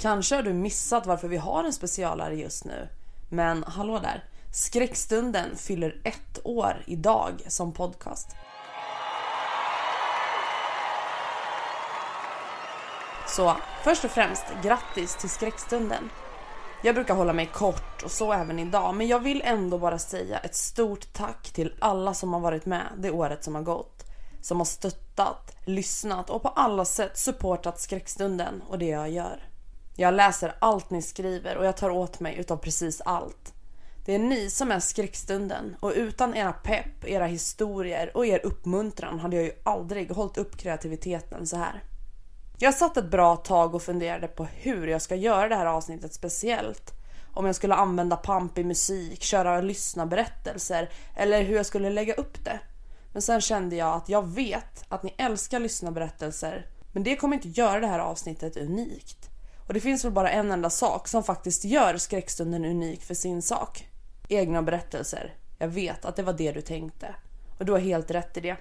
Kanske har du missat varför vi har en specialare just nu. Men hallå där! Skräckstunden fyller ett år idag som podcast. Så först och främst grattis till Skräckstunden. Jag brukar hålla mig kort och så även idag men jag vill ändå bara säga ett stort tack till alla som har varit med det året som har gått. Som har stöttat, lyssnat och på alla sätt supportat skräckstunden och det jag gör. Jag läser allt ni skriver och jag tar åt mig utav precis allt. Det är ni som är skräckstunden och utan era pepp, era historier och er uppmuntran hade jag ju aldrig hållit upp kreativiteten så här. Jag satt ett bra tag och funderade på hur jag ska göra det här avsnittet speciellt. Om jag skulle använda pampig musik, köra lyssna-berättelser eller hur jag skulle lägga upp det. Men sen kände jag att jag vet att ni älskar lyssna-berättelser men det kommer inte göra det här avsnittet unikt. Och det finns väl bara en enda sak som faktiskt gör skräckstunden unik för sin sak. Egna berättelser. Jag vet att det var det du tänkte. Och du har helt rätt i det.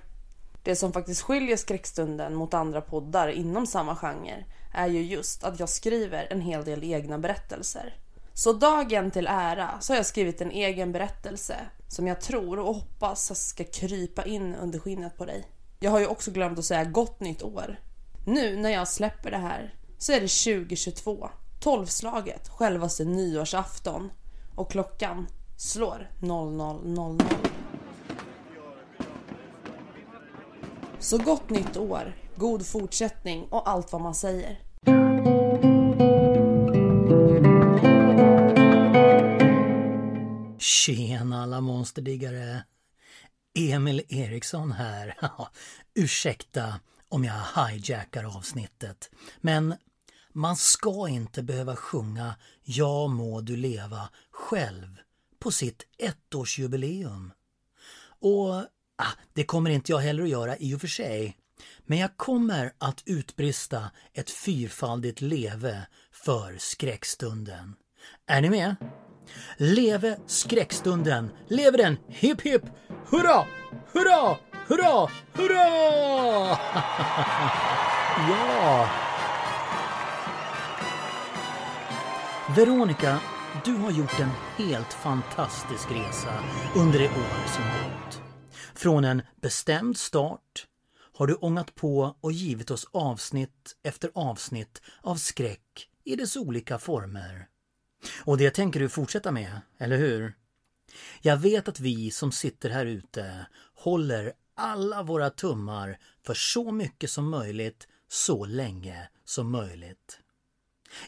Det som faktiskt skiljer skräckstunden mot andra poddar inom samma genre är ju just att jag skriver en hel del egna berättelser. Så dagen till ära så har jag skrivit en egen berättelse som jag tror och hoppas ska krypa in under skinnet på dig. Jag har ju också glömt att säga gott nytt år. Nu när jag släpper det här så är det 2022, tolvslaget, självaste nyårsafton och klockan slår 00.00. Så gott nytt år, god fortsättning och allt vad man säger. Tjena alla monsterdiggare! Emil Eriksson här. Ursäkta om jag hijackar avsnittet. Men man ska inte behöva sjunga Ja må du leva själv på sitt ettårsjubileum. Och ah, det kommer inte jag heller att göra i och för sig. Men jag kommer att utbrista ett fyrfaldigt leve för skräckstunden. Är ni med? Leve skräckstunden! Leve den! Hipp hipp! Hurra! Hurra! Hurra! Hurra! ja! Veronica, du har gjort en helt fantastisk resa under det år som gått. Från en bestämd start har du ångat på och givit oss avsnitt efter avsnitt av skräck i dess olika former. Och det tänker du fortsätta med, eller hur? Jag vet att vi som sitter här ute håller alla våra tummar för så mycket som möjligt, så länge som möjligt.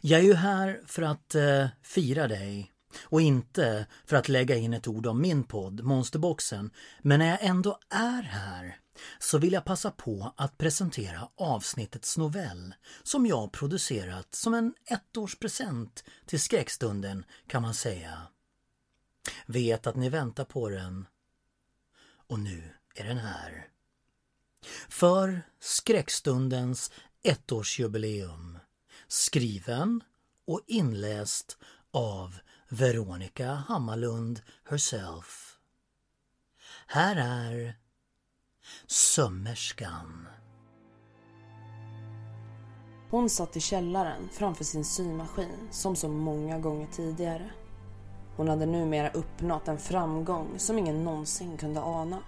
Jag är ju här för att eh, fira dig och inte för att lägga in ett ord om min podd, Monsterboxen. Men när jag ändå är här så vill jag passa på att presentera avsnittets novell som jag producerat som en ettårspresent till skräckstunden kan man säga. Vet att ni väntar på den. Och nu är den här. För skräckstundens ettårsjubileum. Skriven och inläst av Veronica Hammarlund herself. Här är Sömmerskan. Hon satt i källaren framför sin symaskin som så många gånger tidigare. Hon hade numera uppnått en framgång som ingen någonsin kunde ana.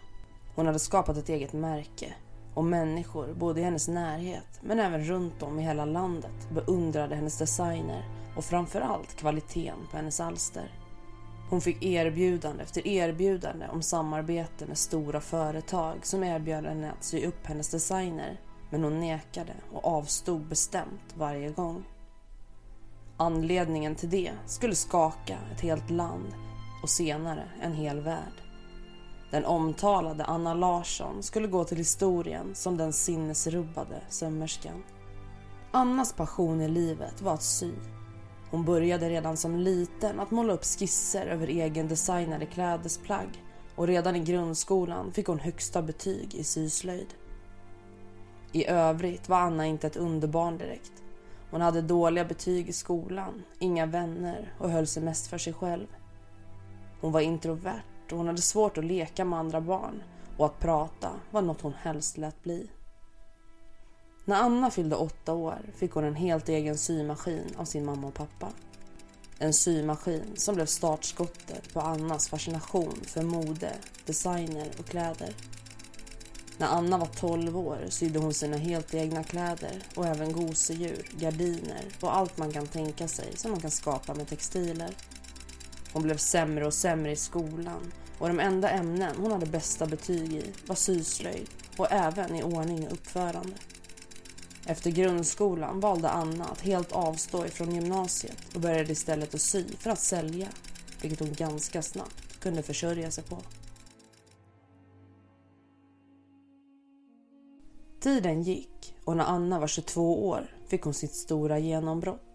Hon hade skapat ett eget märke, och människor, både i hennes närhet men även runt om i hela landet, beundrade hennes designer och framförallt kvaliteten på hennes alster. Hon fick erbjudande efter erbjudande om samarbete med stora företag som erbjöd henne att sy upp hennes designer men hon nekade och avstod bestämt varje gång. Anledningen till det skulle skaka ett helt land och senare en hel värld. Den omtalade Anna Larsson skulle gå till historien som den sinnesrubbade sömmerskan. Annas passion i livet var att sy. Hon började redan som liten att måla upp skisser över egendesignade klädesplagg och redan i grundskolan fick hon högsta betyg i syslöjd. I övrigt var Anna inte ett underbarn direkt. Hon hade dåliga betyg i skolan, inga vänner och höll sig mest för sig själv. Hon var introvert och hon hade svårt att leka med andra barn och att prata var något hon helst lät bli. När Anna fyllde åtta år fick hon en helt egen symaskin av sin mamma och pappa. En symaskin som blev startskottet på Annas fascination för mode, designer och kläder. När Anna var 12 år sydde hon sina helt egna kläder och även gosedjur, gardiner och allt man kan tänka sig som man kan skapa med textiler. Hon blev sämre och sämre i skolan och de enda ämnen hon hade bästa betyg i var syslöjd och även i ordning och uppförande. Efter grundskolan valde Anna att helt avstå ifrån gymnasiet och började istället att sy för att sälja, vilket hon ganska snabbt kunde försörja sig på. Tiden gick och när Anna var 22 år fick hon sitt stora genombrott.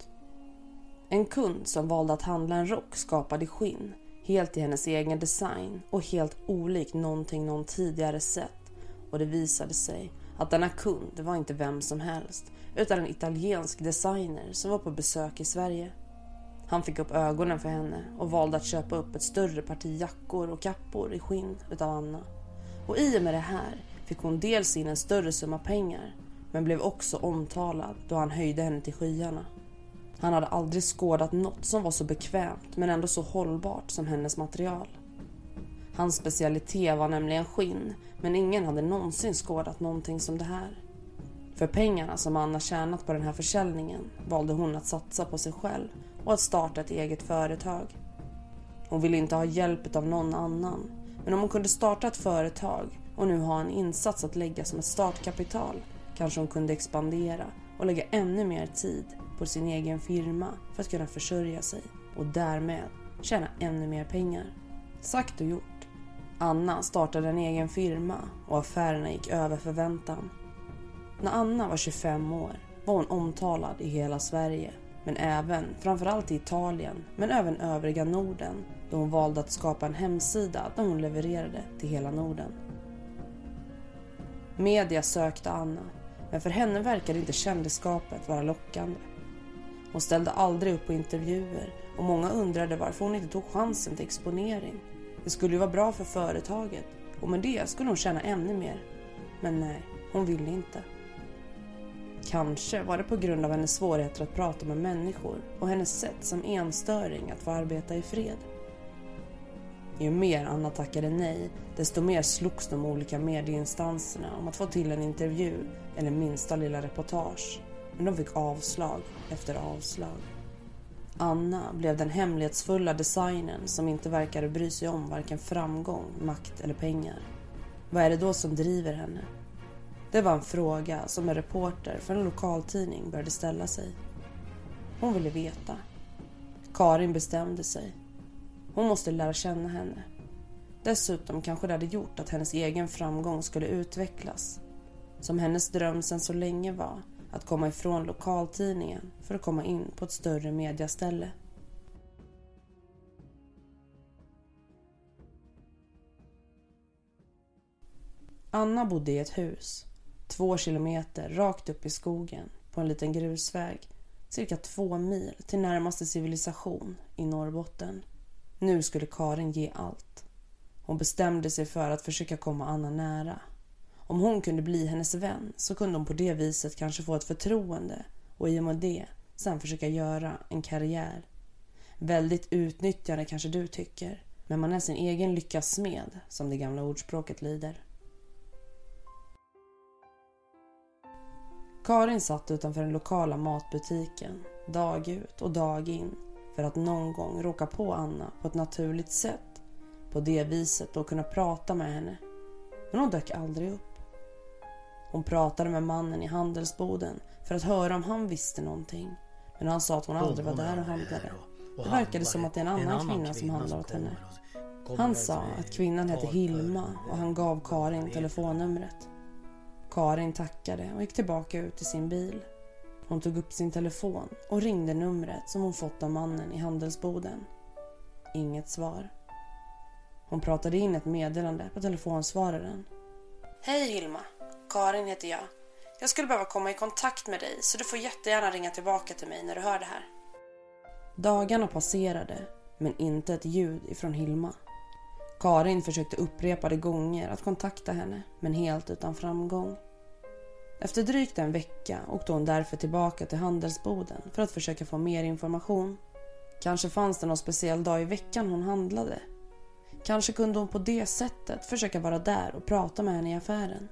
En kund som valde att handla en rock skapad i skinn, helt i hennes egen design och helt olik någonting någon tidigare sett. Och det visade sig att denna kund var inte vem som helst utan en italiensk designer som var på besök i Sverige. Han fick upp ögonen för henne och valde att köpa upp ett större parti jackor och kappor i skinn utav Anna. Och i och med det här fick hon dels in en större summa pengar men blev också omtalad då han höjde henne till skyarna. Han hade aldrig skådat något som var så bekvämt men ändå så hållbart som hennes material. Hans specialitet var nämligen skinn men ingen hade någonsin skådat någonting som det här. För pengarna som Anna tjänat på den här försäljningen valde hon att satsa på sig själv och att starta ett eget företag. Hon ville inte ha hjälp av någon annan men om hon kunde starta ett företag och nu ha en insats att lägga som ett startkapital kanske hon kunde expandera och lägga ännu mer tid på sin egen firma för att kunna försörja sig och därmed tjäna ännu mer pengar. Sagt och gjort. Anna startade en egen firma och affärerna gick över förväntan. När Anna var 25 år var hon omtalad i hela Sverige men även, framförallt i Italien, men även övriga Norden då hon valde att skapa en hemsida där hon levererade till hela Norden. Media sökte Anna, men för henne verkade inte kändisskapet vara lockande. Hon ställde aldrig upp på intervjuer och många undrade varför hon inte tog chansen till exponering. Det skulle ju vara bra för företaget och med det skulle hon tjäna ännu mer. Men nej, hon ville inte. Kanske var det på grund av hennes svårigheter att prata med människor och hennes sätt som enstöring att få arbeta i fred. Ju mer Anna tackade nej, desto mer slogs de olika medieinstanserna om att få till en intervju eller minsta lilla reportage. Men de fick avslag efter avslag. Anna blev den hemlighetsfulla designern som inte verkade bry sig om varken framgång, makt eller pengar. Vad är det då som driver henne? Det var en fråga som en reporter för en lokaltidning började ställa sig. Hon ville veta. Karin bestämde sig. Hon måste lära känna henne. Dessutom kanske det hade gjort att hennes egen framgång skulle utvecklas. Som hennes dröm sen så länge var att komma ifrån lokaltidningen för att komma in på ett större mediaställe. Anna bodde i ett hus, två kilometer rakt upp i skogen på en liten grusväg, cirka två mil till närmaste civilisation i Norrbotten. Nu skulle Karin ge allt. Hon bestämde sig för att försöka komma Anna nära. Om hon kunde bli hennes vän så kunde hon på det viset kanske få ett förtroende och i och med det sen försöka göra en karriär. Väldigt utnyttjande kanske du tycker, men man är sin egen lyckas smed som det gamla ordspråket lyder. Karin satt utanför den lokala matbutiken dag ut och dag in för att någon gång råka på Anna på ett naturligt sätt. På det viset då kunna prata med henne. Men hon dök aldrig upp. Hon pratade med mannen i handelsboden för att höra om han visste någonting. Men han sa att hon aldrig var där och handlade. Det verkade som att det är en annan kvinna som handlar åt henne. Han sa att kvinnan hette Hilma och han gav Karin telefonnumret. Karin tackade och gick tillbaka ut till sin bil. Hon tog upp sin telefon och ringde numret som hon fått av mannen i handelsboden. Inget svar. Hon pratade in ett meddelande på telefonsvararen. Hej Hilma, Karin heter jag. Jag skulle behöva komma i kontakt med dig så du får jättegärna ringa tillbaka till mig när du hör det här. Dagarna passerade, men inte ett ljud ifrån Hilma. Karin försökte upprepade gånger att kontakta henne, men helt utan framgång. Efter drygt en vecka åkte hon därför tillbaka till handelsboden för att försöka få mer information. Kanske fanns det någon speciell dag i veckan hon handlade. Kanske kunde hon på det sättet försöka vara där och prata med henne i affären.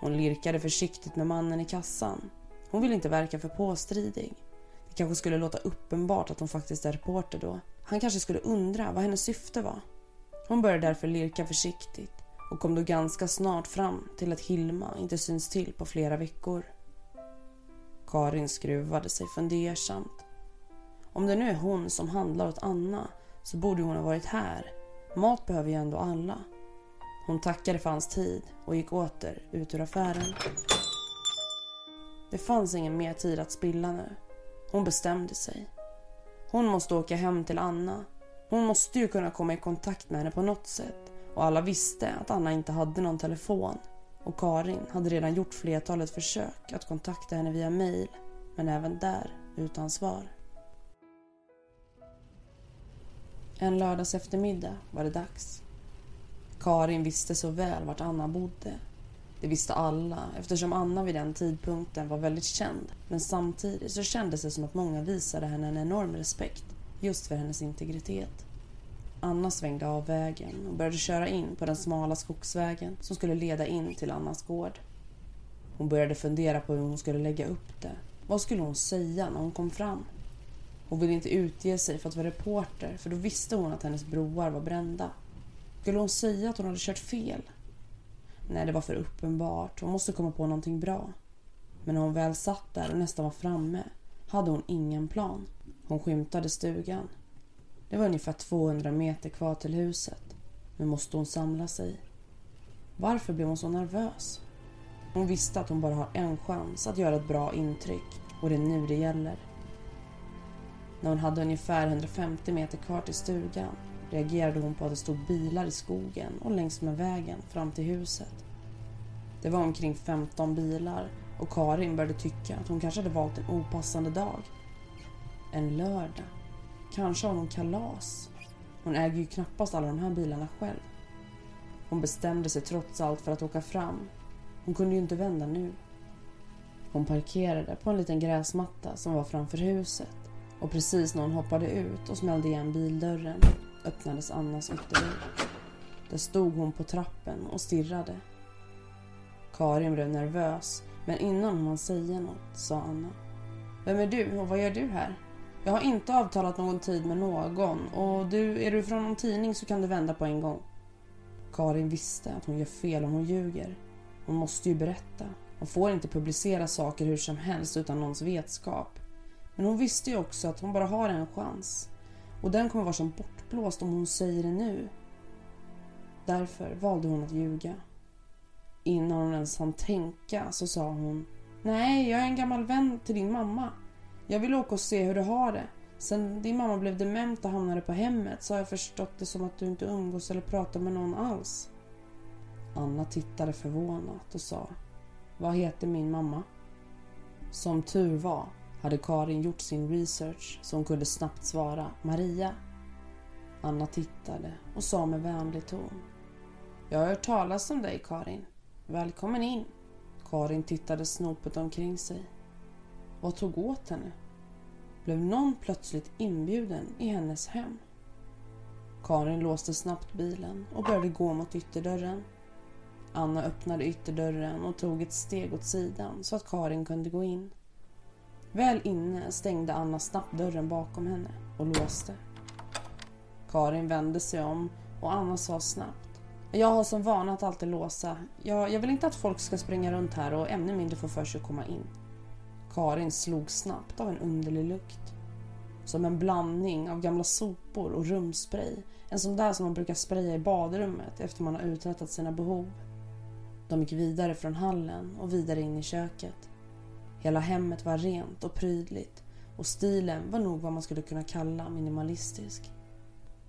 Hon lirkade försiktigt med mannen i kassan. Hon ville inte verka för påstridig. Det kanske skulle låta uppenbart att hon faktiskt är reporter då. Han kanske skulle undra vad hennes syfte var. Hon började därför lirka försiktigt och kom då ganska snart fram till att Hilma inte syns till på flera veckor. Karin skruvade sig fundersamt. Om det nu är hon som handlar åt Anna så borde hon ha varit här. Mat behöver ju ändå alla. Hon tackade för hans tid och gick åter ut ur affären. Det fanns ingen mer tid att spilla nu. Hon bestämde sig. Hon måste åka hem till Anna. Hon måste ju kunna komma i kontakt med henne på något sätt. Och alla visste att Anna inte hade någon telefon. Och Karin hade redan gjort flertalet försök att kontakta henne via mail. Men även där utan svar. En lördags eftermiddag var det dags. Karin visste så väl vart Anna bodde. Det visste alla eftersom Anna vid den tidpunkten var väldigt känd. Men samtidigt så kändes det som att många visade henne en enorm respekt just för hennes integritet. Anna svängde av vägen och började köra in på den smala skogsvägen som skulle leda in till Annas gård. Hon började fundera på hur hon skulle lägga upp det. Vad skulle hon säga när hon kom fram? Hon ville inte utge sig för att vara reporter för då visste hon att hennes broar var brända. Skulle hon säga att hon hade kört fel? Nej, det var för uppenbart. Hon måste komma på någonting bra. Men när hon väl satt där och nästan var framme hade hon ingen plan. Hon skymtade stugan. Det var ungefär 200 meter kvar till huset. Nu måste hon samla sig. Varför blev hon så nervös? Hon visste att hon bara har en chans att göra ett bra intryck och det är nu det gäller. När hon hade ungefär 150 meter kvar till stugan reagerade hon på att det stod bilar i skogen och längs med vägen fram till huset. Det var omkring 15 bilar och Karin började tycka att hon kanske hade valt en opassande dag. En lördag. Kanske har hon kalas. Hon äger ju knappast alla de här bilarna själv. Hon bestämde sig trots allt för att åka fram. Hon kunde ju inte vända nu. Hon parkerade på en liten gräsmatta som var framför huset och precis när hon hoppade ut och smällde igen bildörren öppnades Annas ytterdörr. Där stod hon på trappen och stirrade. Karin blev nervös men innan hon hann säga något sa Anna. Vem är du och vad gör du här? Jag har inte avtalat någon tid med någon och du, är du från någon tidning så kan du vända på en gång. Karin visste att hon gör fel om hon ljuger. Hon måste ju berätta. Hon får inte publicera saker hur som helst utan någons vetskap. Men hon visste ju också att hon bara har en chans. Och den kommer vara som uppblåst om hon säger det nu. Därför valde hon att ljuga. Innan hon ens hann tänka så sa hon Nej, jag är en gammal vän till din mamma. Jag vill åka och se hur du har det. Sen din mamma blev dement och hamnade på hemmet så har jag förstått det som att du inte umgås eller pratar med någon alls. Anna tittade förvånat och sa Vad heter min mamma? Som tur var hade Karin gjort sin research så hon kunde snabbt svara Maria. Anna tittade och sa med vänlig ton. Jag har hört talas om dig Karin. Välkommen in. Karin tittade snopet omkring sig. Vad tog åt henne? Blev någon plötsligt inbjuden i hennes hem? Karin låste snabbt bilen och började gå mot ytterdörren. Anna öppnade ytterdörren och tog ett steg åt sidan så att Karin kunde gå in. Väl inne stängde Anna snabbt dörren bakom henne och låste. Karin vände sig om och Anna sa snabbt. Jag har som vana att alltid låsa. Jag, jag vill inte att folk ska springa runt här och ännu mindre få för sig att komma in. Karin slog snabbt av en underlig lukt. Som en blandning av gamla sopor och rumspray. En sån där som man brukar spraya i badrummet efter man har uträttat sina behov. De gick vidare från hallen och vidare in i köket. Hela hemmet var rent och prydligt och stilen var nog vad man skulle kunna kalla minimalistisk.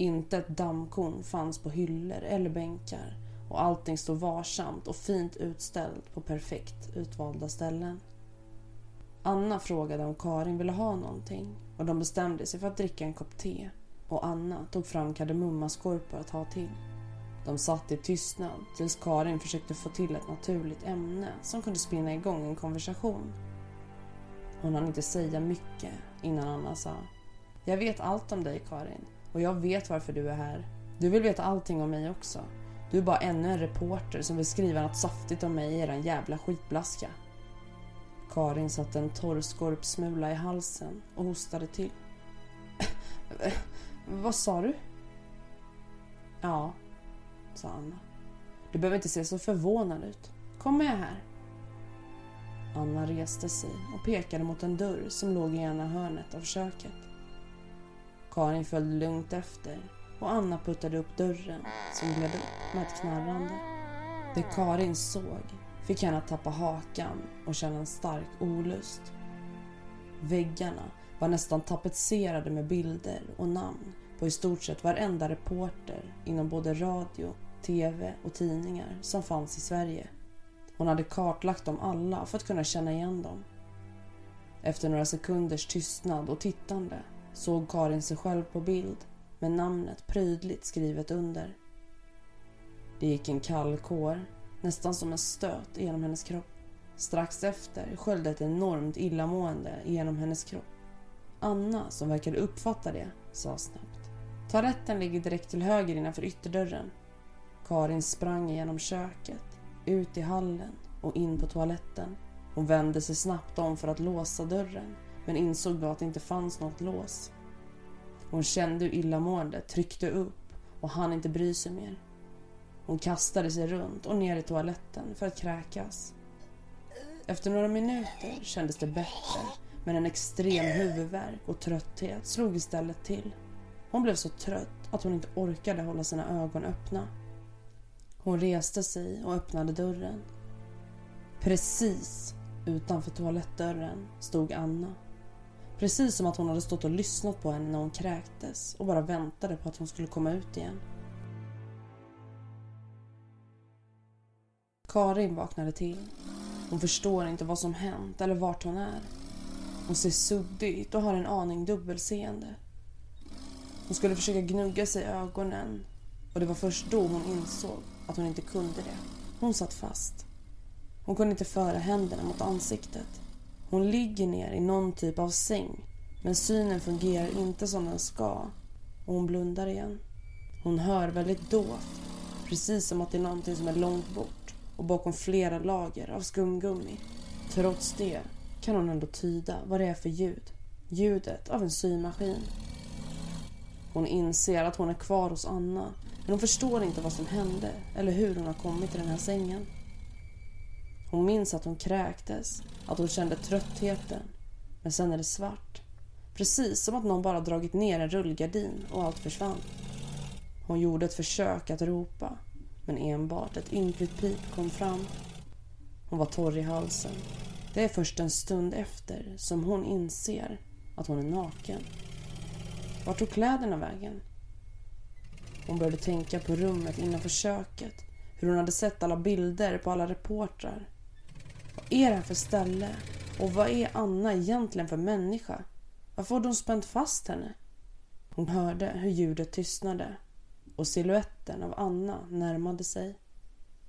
Inte ett dammkorn fanns på hyllor eller bänkar och allting stod varsamt och fint utställt på perfekt utvalda ställen. Anna frågade om Karin ville ha någonting och de bestämde sig för att dricka en kopp te och Anna tog fram kardemummaskorpor att ha till. De satt i tystnad tills Karin försökte få till ett naturligt ämne som kunde spinna igång en konversation. Hon hann inte säga mycket innan Anna sa Jag vet allt om dig Karin och jag vet varför du är här. Du vill veta allting om mig också. Du är bara ännu en reporter som vill skriva något saftigt om mig i eran jävla skitblaska. Karin satte en torr skorpsmula i halsen och hostade till. Vad sa du? Ja, sa Anna. Du behöver inte se så förvånad ut. Kom med här. Anna reste sig och pekade mot en dörr som låg i ena hörnet av köket. Karin följde lugnt efter och Anna puttade upp dörren som gled upp med ett knarrande. Det Karin såg fick henne att tappa hakan och känna en stark olust. Väggarna var nästan tapetserade med bilder och namn på i stort sett varenda reporter inom både radio, tv och tidningar som fanns i Sverige. Hon hade kartlagt dem alla för att kunna känna igen dem. Efter några sekunders tystnad och tittande såg Karin sig själv på bild med namnet prydligt skrivet under. Det gick en kall kår, nästan som en stöt genom hennes kropp. Strax efter sköljde ett enormt illamående genom hennes kropp. Anna, som verkade uppfatta det, sa snabbt. Toaletten ligger direkt till höger innanför ytterdörren. Karin sprang genom köket, ut i hallen och in på toaletten. Hon vände sig snabbt om för att låsa dörren men insåg då att det inte fanns något lås. Hon kände hur illamåendet tryckte upp och hann inte bry sig mer. Hon kastade sig runt och ner i toaletten för att kräkas. Efter några minuter kändes det bättre men en extrem huvudvärk och trötthet slog istället till. Hon blev så trött att hon inte orkade hålla sina ögon öppna. Hon reste sig och öppnade dörren. Precis utanför toalettdörren stod Anna. Precis som att hon hade stått och lyssnat på henne när hon kräktes och bara väntade på att hon skulle komma ut igen. Karin vaknade till. Hon förstår inte vad som hänt eller vart hon är. Hon ser suddig ut och har en aning dubbelseende. Hon skulle försöka gnugga sig i ögonen och det var först då hon insåg att hon inte kunde det. Hon satt fast. Hon kunde inte föra händerna mot ansiktet. Hon ligger ner i någon typ av säng men synen fungerar inte som den ska och hon blundar igen. Hon hör väldigt dovt, precis som att det är någonting som är långt bort och bakom flera lager av skumgummi. Trots det kan hon ändå tyda vad det är för ljud. Ljudet av en symaskin. Hon inser att hon är kvar hos Anna men hon förstår inte vad som hände eller hur hon har kommit till den här sängen. Hon minns att hon kräktes, att hon kände tröttheten. Men sen är det svart. Precis som att någon bara dragit ner en rullgardin och allt försvann. Hon gjorde ett försök att ropa, men enbart ett ynkligt pip kom fram. Hon var torr i halsen. Det är först en stund efter som hon inser att hon är naken. Vart tog kläderna vägen? Hon började tänka på rummet innanför köket. Hur hon hade sett alla bilder på alla reportrar. Vad är det här för ställe? Och vad är Anna egentligen för människa? Varför har de spänt fast henne? Hon hörde hur ljudet tystnade och siluetten av Anna närmade sig.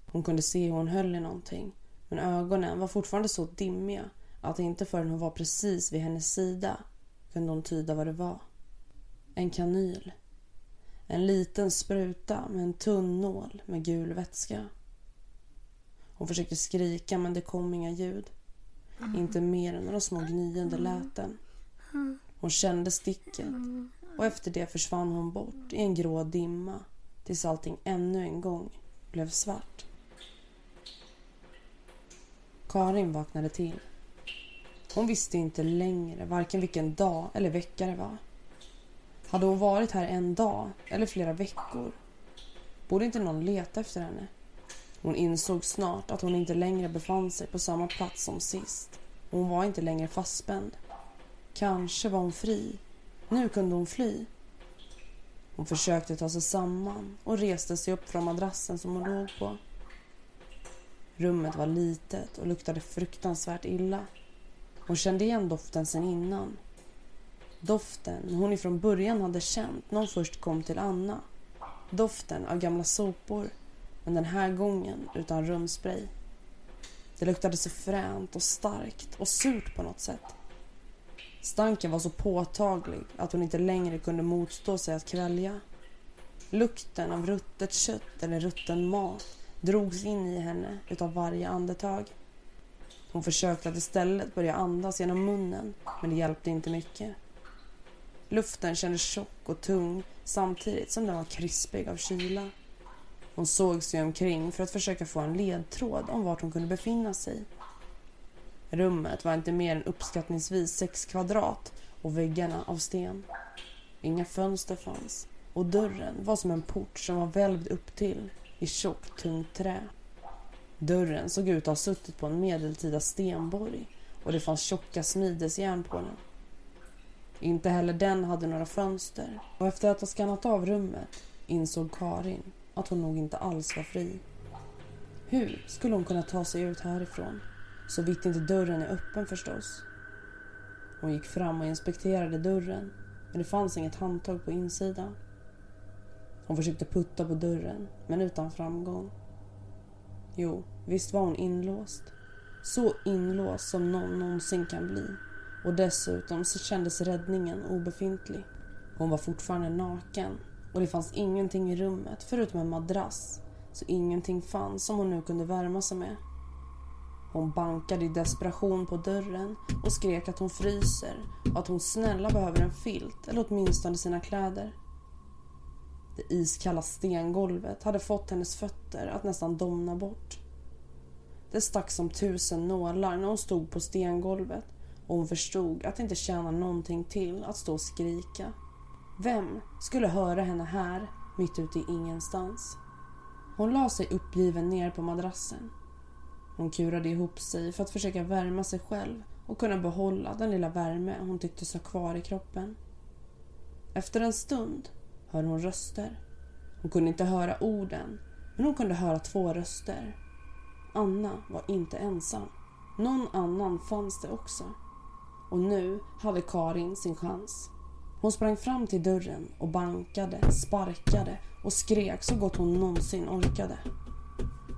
Hon kunde se hur hon höll i någonting men ögonen var fortfarande så dimmiga att inte förrän hon var precis vid hennes sida kunde hon tyda vad det var. En kanyl. En liten spruta med en tunn nål med gul vätska. Hon försökte skrika men det kom inga ljud. Inte mer än några små gnyende läten. Hon kände sticket och efter det försvann hon bort i en grå dimma tills allting ännu en gång blev svart. Karin vaknade till. Hon visste inte längre varken vilken dag eller vecka det var. Hade hon varit här en dag eller flera veckor? Borde inte någon leta efter henne? Hon insåg snart att hon inte längre befann sig på samma plats som sist. Hon var inte längre fastspänd. Kanske var hon fri. Nu kunde hon fly. Hon försökte ta sig samman och reste sig upp från madrassen som hon låg på. Rummet var litet och luktade fruktansvärt illa. Hon kände igen doften sen innan. Doften hon ifrån början hade känt när hon först kom till Anna. Doften av gamla sopor, men den här gången utan rumspray. Det luktade så fränt och starkt och surt på något sätt. Stanken var så påtaglig att hon inte längre kunde motstå sig att kvälja. Lukten av ruttet kött eller rutten mat drogs in i henne utav varje andetag. Hon försökte att istället börja andas genom munnen men det hjälpte inte mycket. Luften kändes tjock och tung samtidigt som den var krispig av kyla. Hon såg sig omkring för att försöka få en ledtråd om vart hon kunde befinna sig. Rummet var inte mer än uppskattningsvis sex kvadrat och väggarna av sten. Inga fönster fanns och dörren var som en port som var välvd upp till i tjockt tungt trä. Dörren såg ut att ha suttit på en medeltida stenborg och det fanns tjocka smidesjärn på den. Inte heller den hade några fönster och efter att ha skannat av rummet insåg Karin att hon nog inte alls var fri. Hur skulle hon kunna ta sig ut härifrån? Så vitt inte dörren är öppen förstås. Hon gick fram och inspekterade dörren men det fanns inget handtag på insidan. Hon försökte putta på dörren men utan framgång. Jo, visst var hon inlåst. Så inlåst som någon någonsin kan bli. Och dessutom så kändes räddningen obefintlig. Hon var fortfarande naken och det fanns ingenting i rummet förutom en madrass. Så ingenting fanns som hon nu kunde värma sig med. Hon bankade i desperation på dörren och skrek att hon fryser och att hon snälla behöver en filt eller åtminstone sina kläder. Det iskalla stengolvet hade fått hennes fötter att nästan domna bort. Det stack som tusen nålar när hon stod på stengolvet och hon förstod att det inte tjänade någonting till att stå och skrika. Vem skulle höra henne här, mitt ute i ingenstans? Hon la sig uppgiven ner på madrassen. Hon kurade ihop sig för att försöka värma sig själv och kunna behålla den lilla värme hon tycktes ha kvar i kroppen. Efter en stund hör hon röster. Hon kunde inte höra orden, men hon kunde höra två röster. Anna var inte ensam. Någon annan fanns det också. Och nu hade Karin sin chans. Hon sprang fram till dörren och bankade, sparkade och skrek så gott hon någonsin orkade.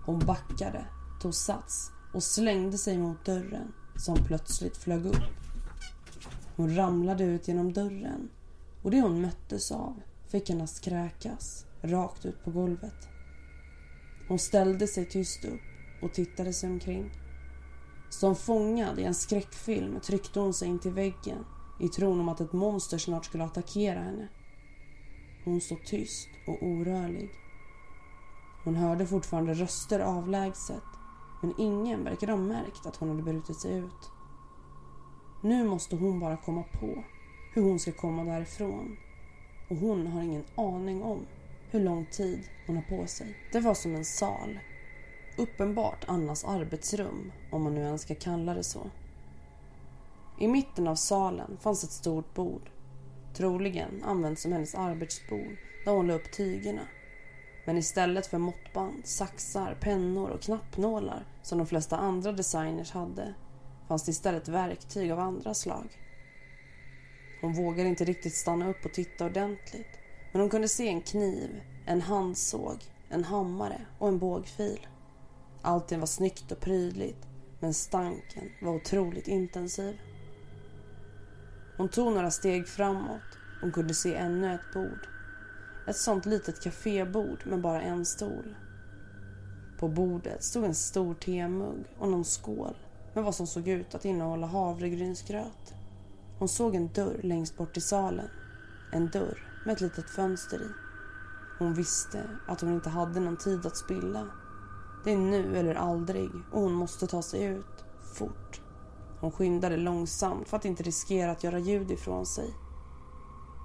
Hon backade, tog sats och slängde sig mot dörren som plötsligt flög upp. Hon ramlade ut genom dörren och det hon möttes av fick henne att kräkas rakt ut på golvet. Hon ställde sig tyst upp och tittade sig omkring. Som fångad i en skräckfilm tryckte hon sig in till väggen i tron om att ett monster snart skulle attackera henne. Hon stod tyst och orörlig. Hon hörde fortfarande röster avlägset men ingen verkade ha märkt att hon hade brutit sig ut. Nu måste hon bara komma på hur hon ska komma därifrån och hon har ingen aning om hur lång tid hon har på sig. Det var som en sal. Uppenbart Annas arbetsrum, om man nu ens ska kalla det så. I mitten av salen fanns ett stort bord. Troligen använt som hennes arbetsbord där hon la upp tygerna. Men istället för måttband, saxar, pennor och knappnålar som de flesta andra designers hade fanns det istället verktyg av andra slag. Hon vågade inte riktigt stanna upp och titta ordentligt. Men hon kunde se en kniv, en handsåg, en hammare och en bågfil. Allting var snyggt och prydligt men stanken var otroligt intensiv. Hon tog några steg framåt. Hon kunde se ännu ett bord. Ett sånt litet kafébord med bara en stol. På bordet stod en stor temugg och någon skål med vad som såg ut att innehålla havregrynsgröt. Hon såg en dörr längst bort i salen. En dörr med ett litet fönster i. Hon visste att hon inte hade någon tid att spilla. Det är nu eller aldrig och hon måste ta sig ut, fort. Hon skyndade långsamt för att inte riskera att göra ljud ifrån sig.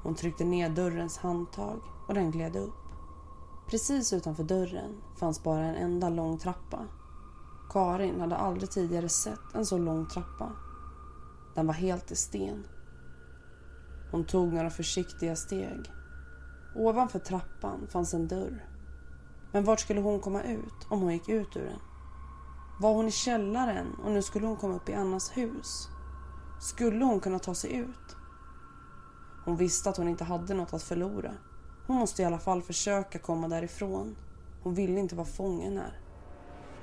Hon tryckte ner dörrens handtag och den gled upp. Precis utanför dörren fanns bara en enda lång trappa. Karin hade aldrig tidigare sett en så lång trappa. Den var helt i sten. Hon tog några försiktiga steg. Ovanför trappan fanns en dörr. Men vart skulle hon komma ut om hon gick ut ur den? Var hon i källaren och nu skulle hon komma upp i Annas hus? Skulle hon kunna ta sig ut? Hon visste att hon inte hade något att förlora. Hon måste i alla fall försöka komma därifrån. Hon ville inte vara fången här.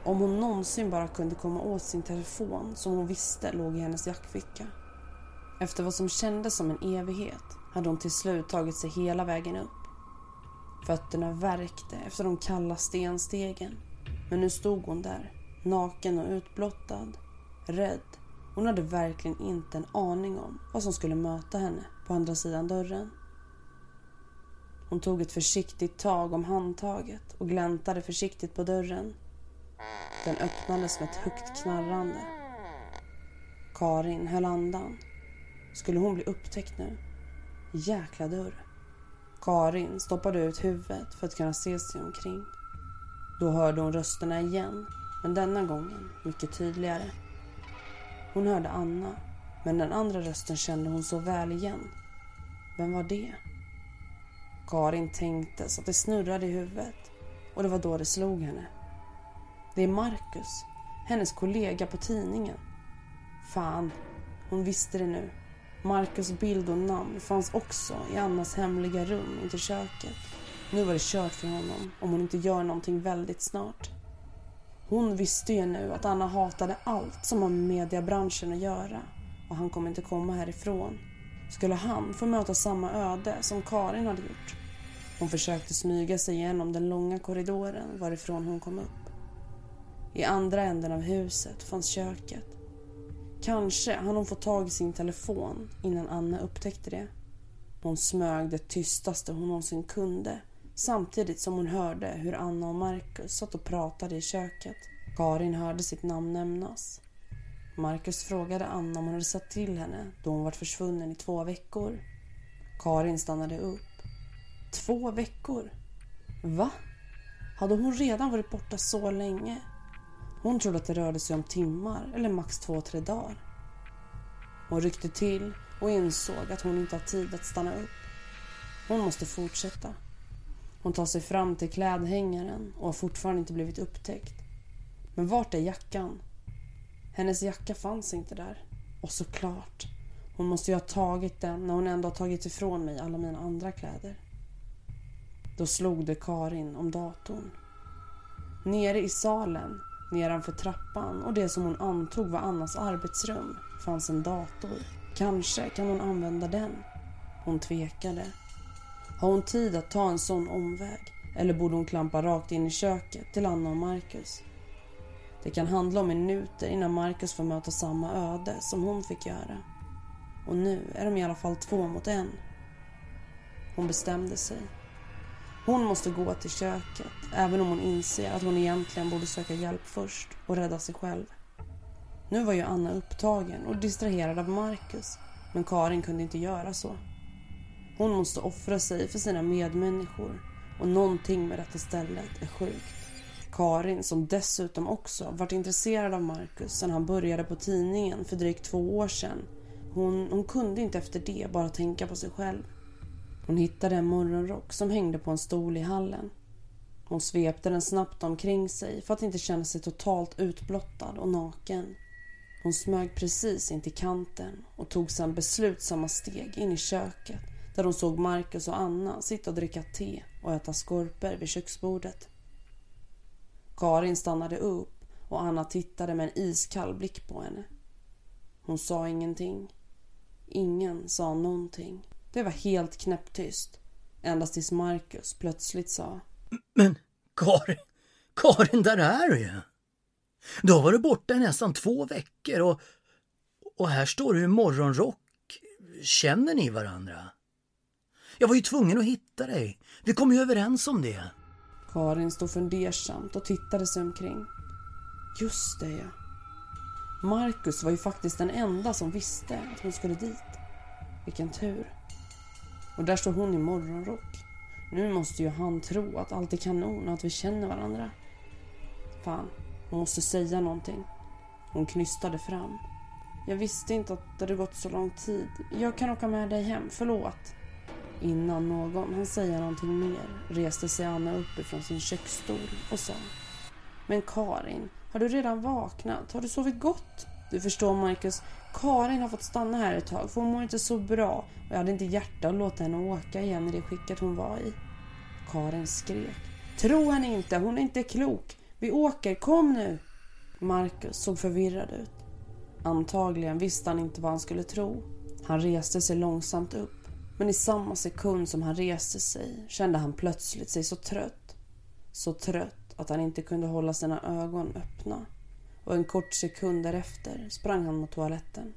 Om hon någonsin bara kunde komma åt sin telefon som hon visste låg i hennes jackficka. Efter vad som kändes som en evighet hade hon till slut tagit sig hela vägen upp. Fötterna värkte efter de kalla stenstegen. Men nu stod hon där, naken och utblottad. Rädd. Hon hade verkligen inte en aning om vad som skulle möta henne på andra sidan dörren. Hon tog ett försiktigt tag om handtaget och gläntade försiktigt på dörren. Den öppnades med ett högt knarrande. Karin höll andan. Skulle hon bli upptäckt nu? Jäkla dörr. Karin stoppade ut huvudet för att kunna se sig omkring. Då hörde hon rösterna igen, men denna gången mycket tydligare. Hon hörde Anna, men den andra rösten kände hon så väl igen. Vem var det? Karin tänkte så att det snurrade i huvudet och det var då det slog henne. Det är Marcus, hennes kollega på tidningen. Fan, hon visste det nu. Marcus bild och namn fanns också i Annas hemliga rum intill köket. Nu var det kört för honom om hon inte gör någonting väldigt snart. Hon visste ju nu att Anna hatade allt som har med mediebranschen att göra och han kommer inte komma härifrån. Skulle han få möta samma öde som Karin hade gjort? Hon försökte smyga sig igenom den långa korridoren varifrån hon kom upp. I andra änden av huset fanns köket. Kanske hann hon få tag i sin telefon innan Anna upptäckte det. Hon smög det tystaste hon någonsin kunde samtidigt som hon hörde hur Anna och Marcus satt och pratade i köket. Karin hörde sitt namn nämnas. Marcus frågade Anna om hon hade sett till henne då hon varit försvunnen i två veckor. Karin stannade upp. Två veckor? Va? Hade hon redan varit borta så länge? Hon trodde att det rörde sig om timmar eller max två, tre dagar. Hon ryckte till och insåg att hon inte har tid att stanna upp. Hon måste fortsätta. Hon tar sig fram till klädhängaren och har fortfarande inte blivit upptäckt. Men vart är jackan? Hennes jacka fanns inte där. Och såklart, hon måste ju ha tagit den när hon ändå har tagit ifrån mig alla mina andra kläder. Då slog det Karin om datorn. Nere i salen, nedanför trappan och det som hon antog var Annas arbetsrum fanns en dator. Kanske kan hon använda den. Hon tvekade. Har hon tid att ta en sån omväg? Eller borde hon klampa rakt in i köket till Anna och Marcus? Det kan handla om minuter innan Marcus får möta samma öde som hon fick göra. Och nu är de i alla fall två mot en. Hon bestämde sig. Hon måste gå till köket, även om hon inser att hon egentligen borde söka hjälp först och rädda sig själv. Nu var ju Anna upptagen och distraherad av Marcus, men Karin kunde inte göra så. Hon måste offra sig för sina medmänniskor och någonting med detta stället är sjukt. Karin, som dessutom också varit intresserad av Marcus sedan han började på tidningen för drygt två år sedan. Hon, hon kunde inte efter det bara tänka på sig själv. Hon hittade en morgonrock som hängde på en stol i hallen. Hon svepte den snabbt omkring sig för att inte känna sig totalt utblottad och naken. Hon smög precis in till kanten och tog sedan beslutsamma steg in i köket där hon såg Marcus och Anna sitta och dricka te och äta skorpor vid köksbordet. Karin stannade upp och Anna tittade med en iskall blick på henne. Hon sa ingenting. Ingen sa någonting. Det var helt knäpptyst. Endast tills Marcus plötsligt sa. Men Karin, Karin, där är du ju! Du har varit borta i nästan två veckor och, och här står du i morgonrock. Känner ni varandra? Jag var ju tvungen att hitta dig. Vi kom ju överens om det. Karin stod fundersamt och tittade sig omkring. Just det ja. Marcus var ju faktiskt den enda som visste att hon skulle dit. Vilken tur. Och där står hon i morgonrock. Nu måste ju han tro att allt är kanon och att vi känner varandra. Fan, hon måste säga någonting. Hon knystade fram. Jag visste inte att det hade gått så lång tid. Jag kan åka med dig hem, förlåt. Innan någon hann säga någonting mer reste sig Anna upp ifrån sin köksstol och sa Men Karin, har du redan vaknat? Har du sovit gott? Du förstår Marcus, Karin har fått stanna här ett tag för hon mår inte så bra och jag hade inte hjärta att låta henne åka igen i det skicket hon var i. Karin skrek. Tro henne inte, hon är inte klok. Vi åker, kom nu! Marcus såg förvirrad ut. Antagligen visste han inte vad han skulle tro. Han reste sig långsamt upp. Men i samma sekund som han reste sig kände han plötsligt sig så trött. Så trött att han inte kunde hålla sina ögon öppna. Och en kort sekund därefter sprang han mot toaletten.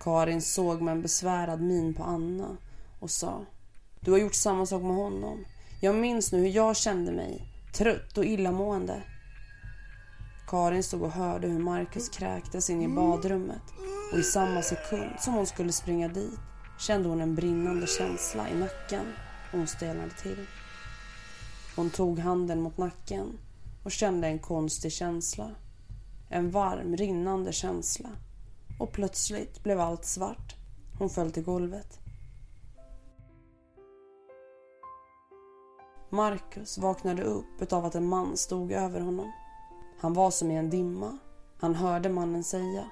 Karin såg med en besvärad min på Anna och sa Du har gjort samma sak med honom. Jag minns nu hur jag kände mig. Trött och illamående. Karin stod och hörde hur Marcus kräktes in i badrummet och i samma sekund som hon skulle springa dit kände hon en brinnande känsla i nacken och hon stelnade till. Hon tog handen mot nacken och kände en konstig känsla. En varm, rinnande känsla. Och plötsligt blev allt svart. Hon föll till golvet. Marcus vaknade upp av att en man stod över honom. Han var som i en dimma. Han hörde mannen säga.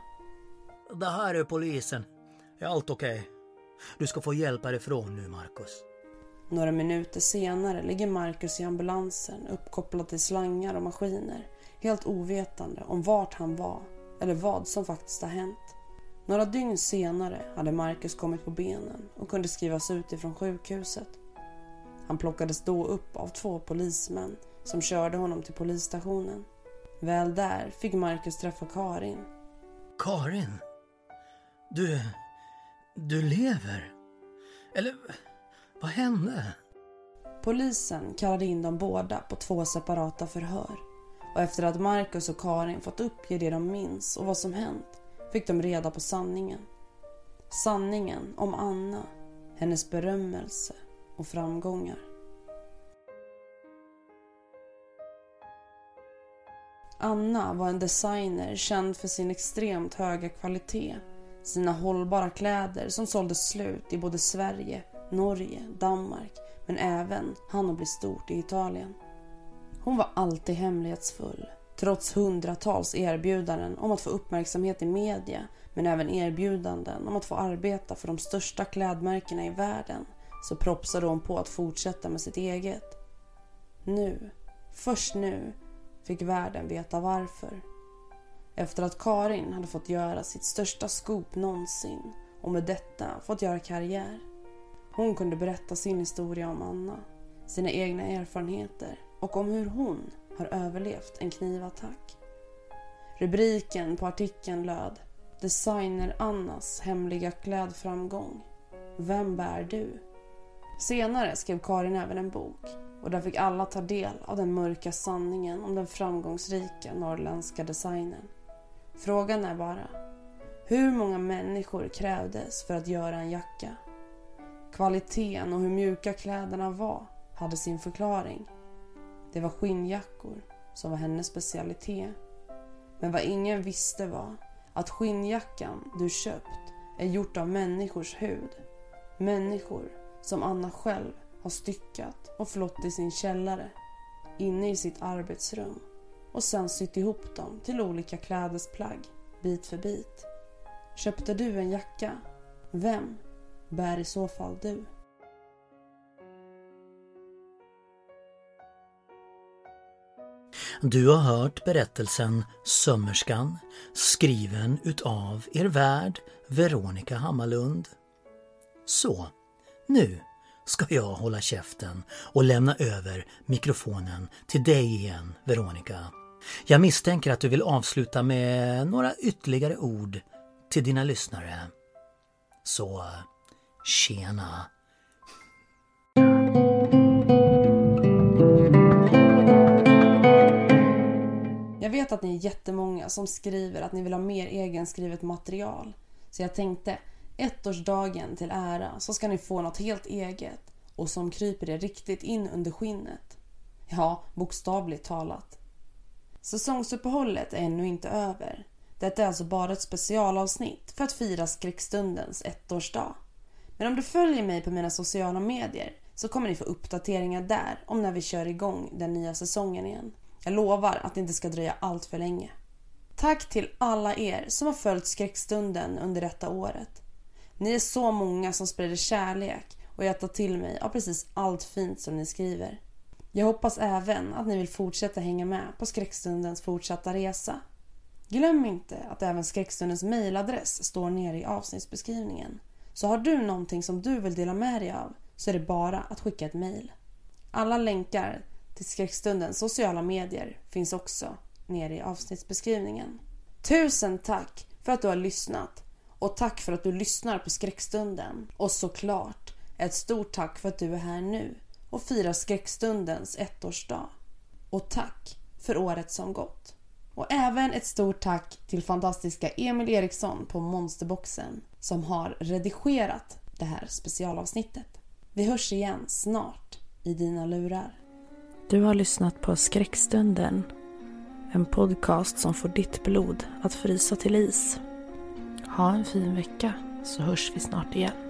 Det här är polisen. Är allt okej? Okay? Du ska få hjälp härifrån nu, Marcus. Några minuter senare ligger Marcus i ambulansen uppkopplad till slangar och maskiner helt ovetande om vart han var eller vad som faktiskt har hänt. Några dygn senare hade Marcus kommit på benen och kunde skrivas ut ifrån sjukhuset. Han plockades då upp av två polismän som körde honom till polisstationen. Väl där fick Marcus träffa Karin. Karin? Du... Du lever? Eller vad hände? Polisen kallade in dem båda på två separata förhör. Och efter att Marcus och Karin fått uppge det de minns och vad som hänt fick de reda på sanningen. Sanningen om Anna, hennes berömmelse och framgångar. Anna var en designer känd för sin extremt höga kvalitet sina hållbara kläder som såldes slut i både Sverige, Norge, Danmark men även hann att bli stort i Italien. Hon var alltid hemlighetsfull trots hundratals erbjudanden om att få uppmärksamhet i media men även erbjudanden om att få arbeta för de största klädmärkena i världen så propsade hon på att fortsätta med sitt eget. Nu, först nu, fick världen veta varför. Efter att Karin hade fått göra sitt största scoop någonsin och med detta fått göra karriär. Hon kunde berätta sin historia om Anna, sina egna erfarenheter och om hur hon har överlevt en knivattack. Rubriken på artikeln löd Designer Annas hemliga klädframgång. Vem bär du? Senare skrev Karin även en bok och där fick alla ta del av den mörka sanningen om den framgångsrika norrländska designern. Frågan är bara, hur många människor krävdes för att göra en jacka? Kvaliteten och hur mjuka kläderna var hade sin förklaring. Det var skinnjackor som var hennes specialitet. Men vad ingen visste var att skinnjackan du köpt är gjort av människors hud. Människor som Anna själv har styckat och flott i sin källare inne i sitt arbetsrum och sen sytt ihop dem till olika klädesplagg bit för bit. Köpte du en jacka? Vem bär i så fall du? Du har hört berättelsen Sömmerskan skriven utav er värd Veronica Hammarlund. Så, nu ska jag hålla käften och lämna över mikrofonen till dig igen, Veronica. Jag misstänker att du vill avsluta med några ytterligare ord till dina lyssnare. Så, tjena! Jag vet att ni är jättemånga som skriver att ni vill ha mer egenskrivet material. Så jag tänkte, ettårsdagen till ära så ska ni få något helt eget och som kryper er riktigt in under skinnet. Ja, bokstavligt talat. Säsongsuppehållet är ännu inte över. Detta är alltså bara ett specialavsnitt för att fira skräckstundens ettårsdag. Men om du följer mig på mina sociala medier så kommer ni få uppdateringar där om när vi kör igång den nya säsongen igen. Jag lovar att det inte ska dröja allt för länge. Tack till alla er som har följt skräckstunden under detta året. Ni är så många som sprider kärlek och jag tar till mig av precis allt fint som ni skriver. Jag hoppas även att ni vill fortsätta hänga med på skräckstundens fortsatta resa. Glöm inte att även skräckstundens mejladress står nere i avsnittsbeskrivningen. Så har du någonting som du vill dela med dig av så är det bara att skicka ett mejl. Alla länkar till skräckstundens sociala medier finns också nere i avsnittsbeskrivningen. Tusen tack för att du har lyssnat och tack för att du lyssnar på skräckstunden. Och såklart ett stort tack för att du är här nu och firar skräckstundens ettårsdag. Och tack för året som gått. Och även ett stort tack till fantastiska Emil Eriksson på Monsterboxen som har redigerat det här specialavsnittet. Vi hörs igen snart i dina lurar. Du har lyssnat på Skräckstunden. En podcast som får ditt blod att frysa till is. Ha en fin vecka så hörs vi snart igen.